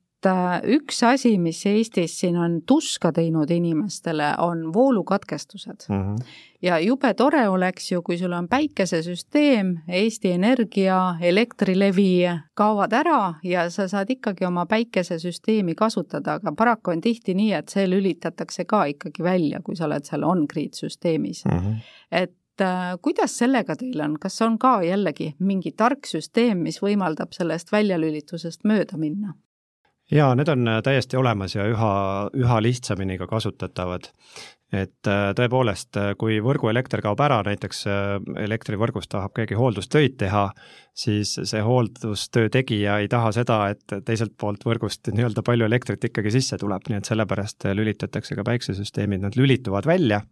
üks asi, mis Eestis siin on tuska teinud inimestele, on voolukatkestused mm. -hmm. ja jube tore oleks ju, kui sul on päikesesüsteem, Eesti Energia, Elektrilevi kaovad ära ja sa saad ikkagi oma päikesesüsteemi kasutada, aga paraku on tihti nii, et see lülitatakse ka ikkagi välja, kui sa oled seal on-grid süsteemis mm. -hmm. et äh, kuidas sellega teil on, kas on ka jällegi mingi tark süsteem, mis võimaldab sellest väljalülitusest mööda minna? Jaa, need on äh, täiesti olemas ja üha, üha lihtsamini ka kasutatavad. et äh, tõepoolest, äh, kui võrguelekter kaob ära, näiteks elektrivõrgus tahab keegi hooldustöid teha, siis see hooldustöö tegija ei taha seda, et teiselt poolt võrgust nii-öelda palju elektrit ikkagi sisse tuleb, nii et sellepärast lülitatakse ka päiksesüsteemid, nad lülituvad välja,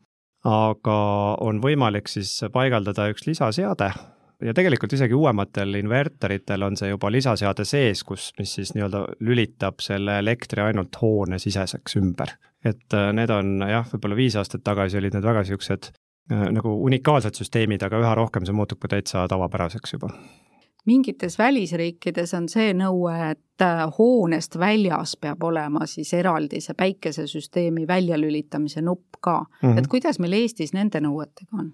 aga on võimalik siis paigaldada üks lisaseade, ja tegelikult isegi uuematel inverteritel on see juba lisaseade sees, kus, mis siis nii-öelda lülitab selle elektri ainult hoonesiseseks ümber. et äh, need on jah, võib-olla viis aastat tagasi olid need väga niisugused äh, nagu unikaalsed süsteemid, aga üha rohkem see muutub ka täitsa tavapäraseks juba mingites välisriikides on see nõue, et äh, hoonest väljas peab olema siis eraldi see päikesesüsteemi väljalülitamise nupp ka mm. -hmm. et kuidas meil Eestis nende nõuetega on?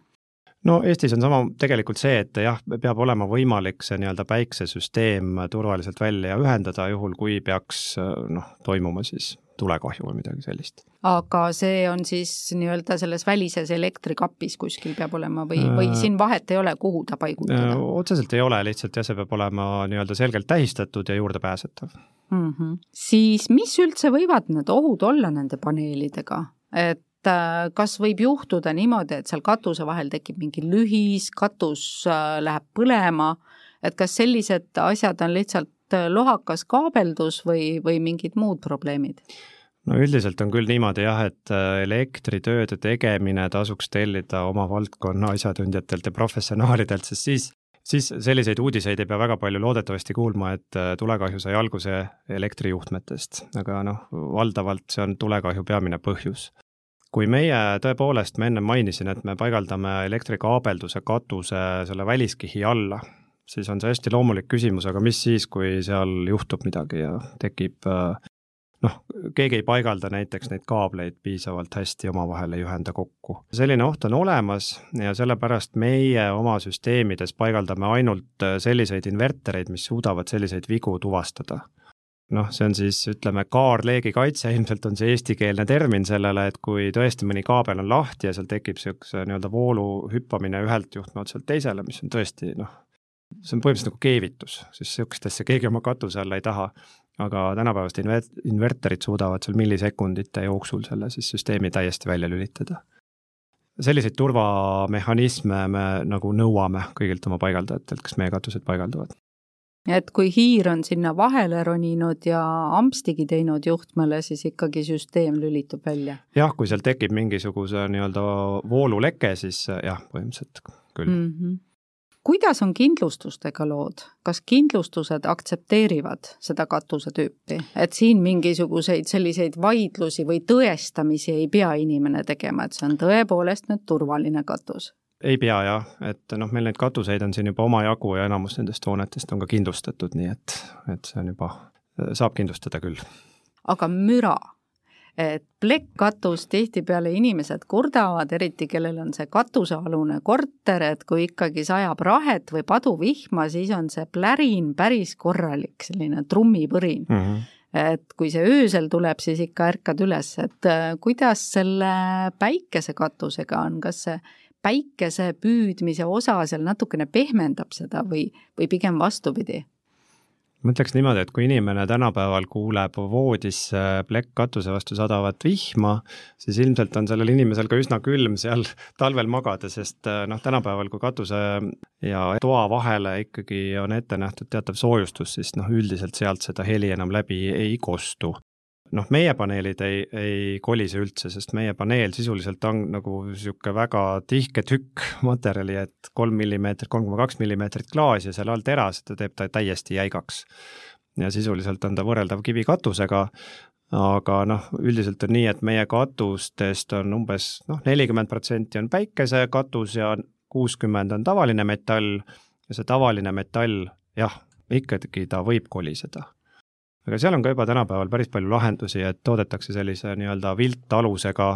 No Eestis on sama tegelikult see, et jah, peab olema võimalik see nii-öelda päiksesüsteem turvaliselt välja ühendada, juhul kui peaks noh, toimuma siis tulekahju või midagi sellist. aga see on siis nii-öelda selles välises elektrikapis kuskil peab olema või, või äh, siin vahet ei ole, kuhu ta paigutada? Äh, otseselt ei ole, lihtsalt jah, see peab olema nii-öelda selgelt tähistatud ja juurdepääsetav mm. -hmm. siis mis üldse võivad need ohud olla nende paneelidega, et et äh, kas võib juhtuda niimoodi, et seal katuse vahel tekib mingi lühis, katus äh, läheb põlema, et kas sellised asjad on lihtsalt äh, lohakas kaabeldus või, või mingid muud probleemid? no üldiselt on küll niimoodi jah, et elektritööde tegemine tasuks tellida oma valdkonna asjatundjatelt ja professionaalidelt, sest siis siis selliseid uudiseid ei pea väga palju loodetavasti kuulma, et tulekahju sai alguse elektrijuhtmetest, aga noh, valdavalt see on tulekahju peamine põhjus kui meie tõepoolest, ma ennem mainisin, et me paigaldame elektrikaabelduse katuse selle väliskihi alla, siis on see hästi loomulik küsimus, aga mis siis, kui seal juhtub midagi ja tekib noh, keegi ei paigalda näiteks neid kaableid piisavalt hästi omavahel ei ühenda kokku. selline oht on olemas ja sellepärast meie oma süsteemides paigaldame ainult selliseid invertereid, mis suudavad selliseid vigu tuvastada noh, see on siis ütleme, kaarleegi kaitse ilmselt on see eestikeelne termin sellele, et kui tõesti mõni kaabel on lahti ja seal tekib niisuguse nii-öelda voolu hüppamine ühelt juhtme otselt teisele, mis on tõesti noh, see on põhimõtteliselt nagu keevitus, siis niisugust asja keegi oma katuse alla ei taha. aga tänapäevased inver-, inverterid suudavad seal millisekundite jooksul selle siis süsteemi täiesti välja lülitada. selliseid turvamehhanisme me nagu nõuame kõigilt oma paigaldajatelt, kes meie katused paigaldavad et kui hiir on sinna vahele roninud ja ampstigi teinud juhtmele, siis ikkagi süsteem lülitub välja? jah, kui seal tekib mingisuguse nii-öelda vooluleke, siis jah, põhimõtteliselt küll mm. -hmm kuidas on kindlustustega lood, kas kindlustused aktsepteerivad seda katusetüüpi, et siin mingisuguseid selliseid vaidlusi või tõestamisi ei pea inimene tegema, et see on tõepoolest nüüd turvaline katus? Ei pea jah, et noh, meil neid katuseid on siin juba omajagu ja enamus nendest hoonetest on ka kindlustatud, nii et, et see on juba, saab kindlustada küll. aga müra. Et plekkkatus tihtipeale inimesed kurdavad, eriti kellel on see katusealune korter, et kui ikkagi sajab rahet või paduvihma, siis on see plärin päris korralik, selline trummipõrin. Mm. -hmm et kui see öösel tuleb, siis ikka ärkad üles, et äh, kuidas selle päikesekatusega on, kas see päikese püüdmise osa seal natukene pehmendab seda või, või pigem vastupidi? ma ütleks niimoodi, et kui inimene tänapäeval kuuleb voodisse plekkkatuse vastu sadavat vihma, siis ilmselt on sellel inimesel ka üsna külm seal talvel magada, sest eh, noh, tänapäeval, kui katuse ja toa vahele ikkagi on ette nähtud teatav soojustus, siis noh, üldiselt sealt seda heli enam läbi ei kostu noh, meie paneelid ei, ei kolise üldse, sest meie paneel sisuliselt on nagu niisugune väga tihke tükk materjali, et kolm millimeetrit, kolm koma kaks millimeetrit klaas ja seal all teras, ta teeb ta täiesti jäigaks. ja sisuliselt on ta võrreldav kivikatusega, aga noh, üldiselt on nii, et meie katustest on umbes noh, nelikümmend protsenti on päikesekatus ja kuuskümmend on tavaline metall ja see tavaline metall, jah, ikkagi ta võib koliseda aga seal on ka juba tänapäeval päris palju lahendusi, et toodetakse sellise nii-öelda viltalusega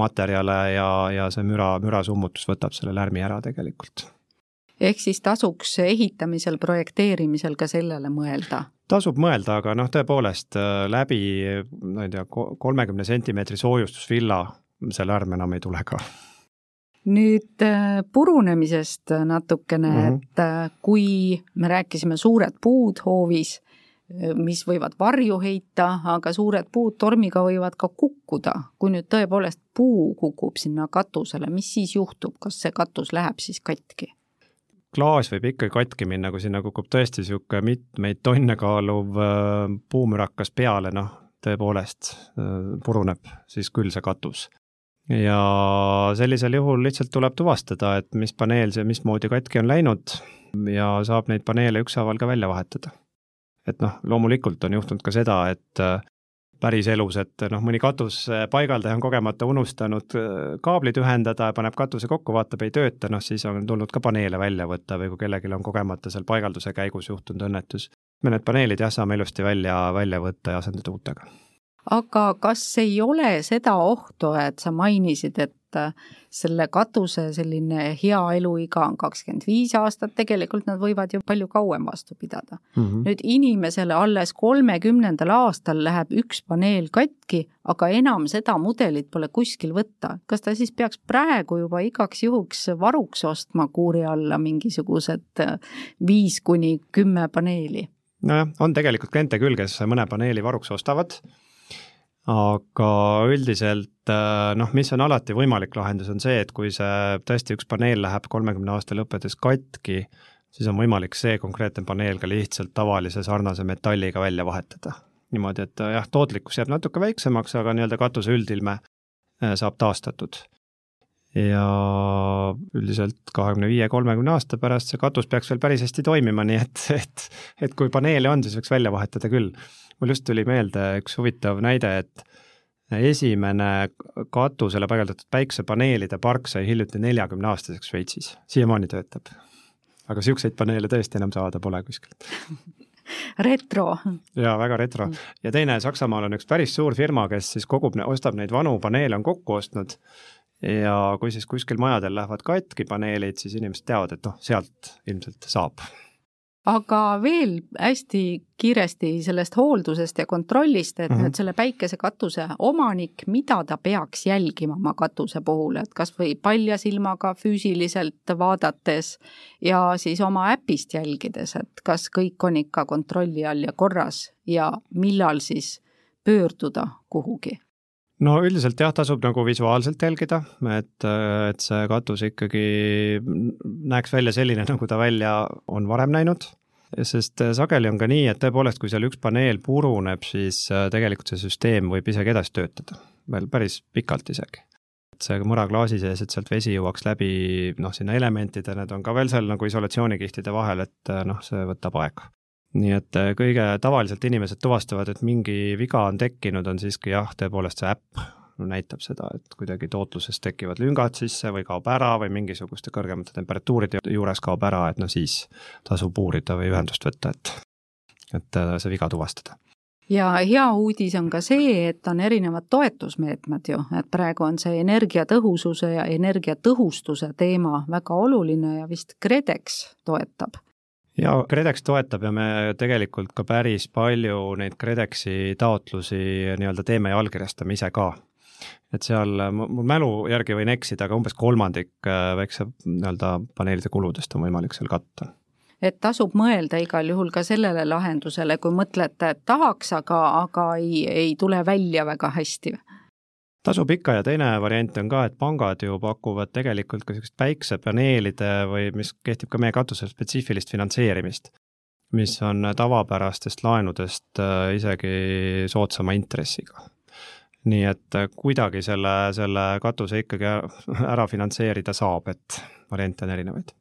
materjale ja, ja see müra, mürasummutus võtab selle lärmi ära tegelikult. ehk siis tasuks ehitamisel, projekteerimisel ka sellele mõelda? tasub mõelda, aga noh, tõepoolest äh, läbi, ma ei tea, kolmekümne sentimeetri soojustusvilla see lärm enam ei tule ka nüüd äh, purunemisest natukene mm, -hmm. et äh, kui me rääkisime suured puud hoovis, mis võivad varju heita, aga suured puud tormiga võivad ka kukkuda. kui nüüd tõepoolest puu kukub sinna katusele, mis siis juhtub, kas see katus läheb siis katki? klaas võib ikka katki minna, kui sinna kukub tõesti niisugune mitmeid tonne kaaluv äh, puumürakas peale, noh, tõepoolest äh, puruneb siis küll see katus. ja sellisel juhul lihtsalt tuleb tuvastada, et mis paneel see mismoodi katki on läinud ja saab neid paneele ükshaaval ka välja vahetada et noh, loomulikult on juhtunud ka seda, et äh, päriselus, et noh, mõni katusepaigaldaja on kogemata unustanud äh, kaablid ühendada paneb katuse kokku, vaatab, ei tööta, noh siis on tulnud ka paneele välja võtta või kui kellelgi on kogemata seal paigalduse käigus juhtunud õnnetus. me need paneelid jah, saame ilusti välja, välja võtta ja asendada uutega aga kas ei ole seda ohtu, et sa mainisid, et äh, selle katuse selline hea eluiga on kakskümmend viis aastat, tegelikult nad võivad ju palju kauem vastu pidada mm. -hmm. nüüd inimesele alles kolmekümnendal aastal läheb üks paneel katki, aga enam seda mudelit pole kuskil võtta. kas ta siis peaks praegu juba igaks juhuks varuks ostma kuuri alla mingisugused äh, viis kuni kümme paneeli? nojah, on tegelikult kliente küll, kes mõne paneeli varuks ostavad aga üldiselt äh, noh, mis on alati võimalik lahendus, on see, et kui see tõesti üks paneel läheb kolmekümne aasta lõppedes katki, siis on võimalik see konkreetne paneel ka lihtsalt tavalise sarnase metalliga välja vahetada. niimoodi, et äh, jah, tootlikkus jääb natuke väiksemaks, aga nii-öelda katuse üldilme äh, saab taastatud. ja üldiselt kahekümne viie, kolmekümne aasta pärast see katus peaks veel päris hästi toimima, nii et, et, et kui paneele on, siis võiks välja vahetada küll mul just tuli meelde üks huvitav näide, et esimene katusele paigaldatud päiksepaneelide park sai hiljuti neljakümne aastaseks Šveitsis, siiamaani töötab. aga niisuguseid paneele tõesti enam saada pole kuskilt retro. jaa, väga retro. ja teine, Saksamaal on üks päris suur firma, kes siis kogub, ostab neid vanu paneele, on kokku ostnud ja kui siis kuskil majadel lähevad katki paneelid, siis inimesed teavad, et noh, sealt ilmselt saab aga veel hästi kiiresti sellest hooldusest ja kontrollist, et mm -hmm. nüüd selle päikesekatuse omanik, mida ta peaks jälgima oma katuse puhul, et kas või palja silmaga füüsiliselt vaadates ja siis oma äpist jälgides, et kas kõik on ikka kontrolli all ja korras ja millal siis pöörduda kuhugi no üldiselt jah, tasub nagu visuaalselt jälgida, et, et see katus ikkagi näeks välja selline, nagu ta välja on varem näinud sest äh, sageli on ka nii, et tõepoolest, kui seal üks paneel puruneb, siis äh, tegelikult see süsteem võib isegi edasi töötada, veel päris pikalt isegi. see mura klaasi sees, et sealt vesi jõuaks läbi noh, sinna elementide, need on ka veel seal nagu isolatsioonikihtide vahel, et noh, see võtab aega. nii et kõige tavaliselt inimesed tuvastavad, et mingi viga on tekkinud, on siiski jah, tõepoolest see äpp näitab seda, et kuidagi tootluses tekivad lüngad sisse või kaob ära või mingisuguste kõrgemate temperatuuride juures kaob ära, et noh, siis tasub uurida või ühendust võtta, et, et see viga tuvastada ja hea uudis on ka see, et on erinevad toetusmeetmed ju, et praegu on see energiatõhususe ja energiatõhustuse teema väga oluline ja vist KredEx toetab ja KredEx toetab ja me tegelikult ka päris palju neid KredExi taotlusi nii-öelda teeme ja allkirjastame ise ka. Et seal, mul mälu järgi võin eksida, aga umbes kolmandik äh, väikse nii-öelda paneelide kuludest on võimalik seal katta et tasub mõelda igal juhul ka sellele lahendusele, kui mõtlete, et tahaks, aga, aga ei, ei tule välja väga hästi tasub ikka ja teine variant on ka, et pangad ju pakuvad tegelikult ka niisugust päiksepaneelide või mis kehtib ka meie katusel, spetsiifilist finantseerimist, mis on tavapärastest laenudest äh, isegi soodsama intressiga. Nii et äh, kuidagi selle, selle katuse ikkagi ära finantseerida saab, et variante on erinevaid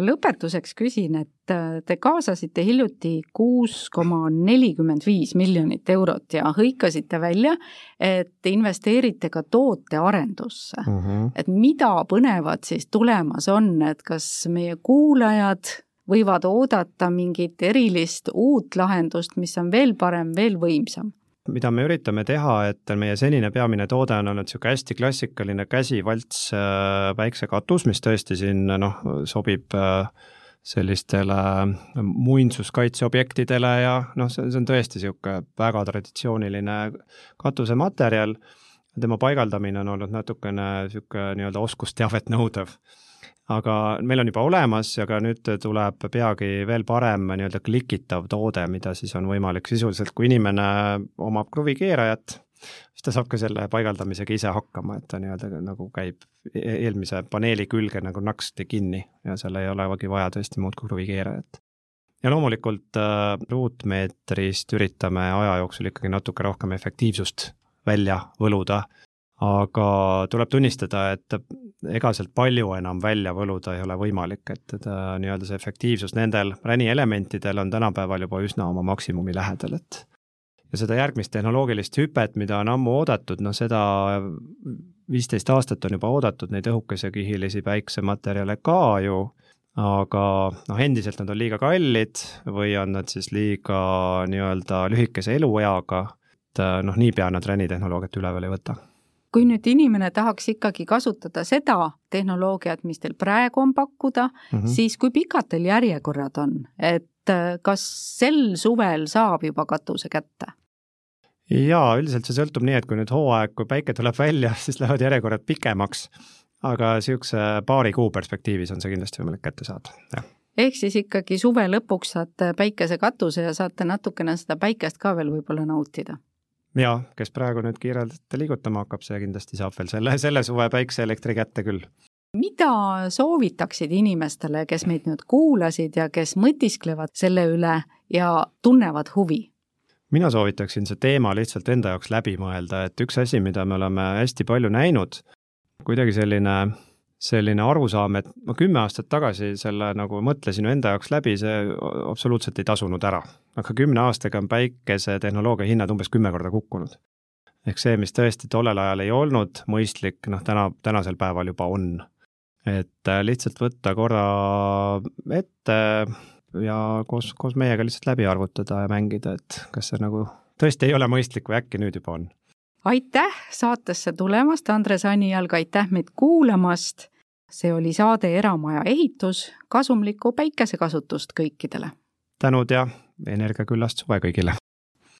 lõpetuseks küsin, et äh, te kaasasite hiljuti kuus koma nelikümmend viis miljonit eurot ja hõikasite välja, et investeerite ka tootearendusse mm. -hmm. et mida põnevat siis tulemas on, et kas meie kuulajad võivad oodata mingit erilist uut lahendust, mis on veel parem, veel võimsam? Mida me üritame teha, et meie senine peamine toode on olnud niisugune hästi klassikaline käsivalts äh, päiksekatus, mis tõesti siin noh, sobib äh, sellistele muinsuskaitseobjektidele ja noh, see, see on tõesti niisugune väga traditsiooniline katusematerjal, tema paigaldamine on olnud natukene niisugune nii-öelda oskusteavet nõudev aga meil on juba olemas ja ka nüüd tuleb peagi veel parem nii-öelda klikitav toode, mida siis on võimalik sisuliselt, kui inimene omab kruvikeerajat, siis ta saab ka selle paigaldamisega ise hakkama, et ta nii-öelda nagu käib e-, eelmise paneeli külge nagu naksti kinni ja seal ei olegi vaja tõesti muud kui kruvikeerajat. ja loomulikult äh, ruutmeetrist üritame aja jooksul ikkagi natuke rohkem efektiivsust välja võluda aga tuleb tunnistada, et ega sealt palju enam välja võluda ei ole võimalik, et, et nii-öelda see efektiivsus nendel ränielementidel on tänapäeval juba üsna oma maksimumi lähedal, et ja seda järgmist tehnoloogilist hüpet, mida on ammu oodatud, noh seda viisteist aastat on juba oodatud neid õhukesekihilisi päiksematerjale ka ju, aga noh, endiselt nad on liiga kallid või on nad siis liiga nii-öelda lühikese elueaga, et noh, niipea nad ränitehnoloogiat üle veel ei võta kui nüüd inimene tahaks ikkagi kasutada seda tehnoloogiat, mis teil praegu on pakkuda mm, -hmm. siis kui pikad teil järjekorrad on, et äh, kas sel suvel saab juba katuse kätte? jaa, üldiselt see sõltub nii, et kui nüüd hooaeg, kui päike tuleb välja, siis lähevad järjekorrad pikemaks, aga niisuguse paari kuu perspektiivis on see kindlasti võimalik kätte saada, jah ehk siis ikkagi suve lõpuks saate päikesekatuse ja saate natukene seda päikest ka veel võib-olla nautida jaa, kes praegu nüüd kiirelt liigutama hakkab, see kindlasti saab veel selle, selle suve päikseelektri kätte küll. mida soovitaksid inimestele, kes meid nüüd kuulasid ja kes mõtisklevad selle üle ja tunnevad huvi? mina soovitaksin see teema lihtsalt enda jaoks läbi mõelda, et üks asi, mida me oleme hästi palju näinud, kuidagi selline selline arusaam, et ma kümme aastat tagasi selle nagu mõtlesin enda jaoks läbi, see absoluutselt ei tasunud ära. aga kümne aastaga on päikesetehnoloogia hinnad umbes kümme korda kukkunud. ehk see, mis tõesti tollel ajal ei olnud mõistlik, noh täna, tänasel päeval juba on. et äh, lihtsalt võtta korra ette ja koos, koos meiega lihtsalt läbi arvutada ja mängida, et kas see nagu tõesti ei ole mõistlik või äkki nüüd juba on aitäh saatesse tulemast, Andres Anijalg, aitäh meid kuulamast. see oli saade Eramaja ehitus, kasumlikku päikesekasutust kõikidele. tänud ja energiaküllast suve kõigile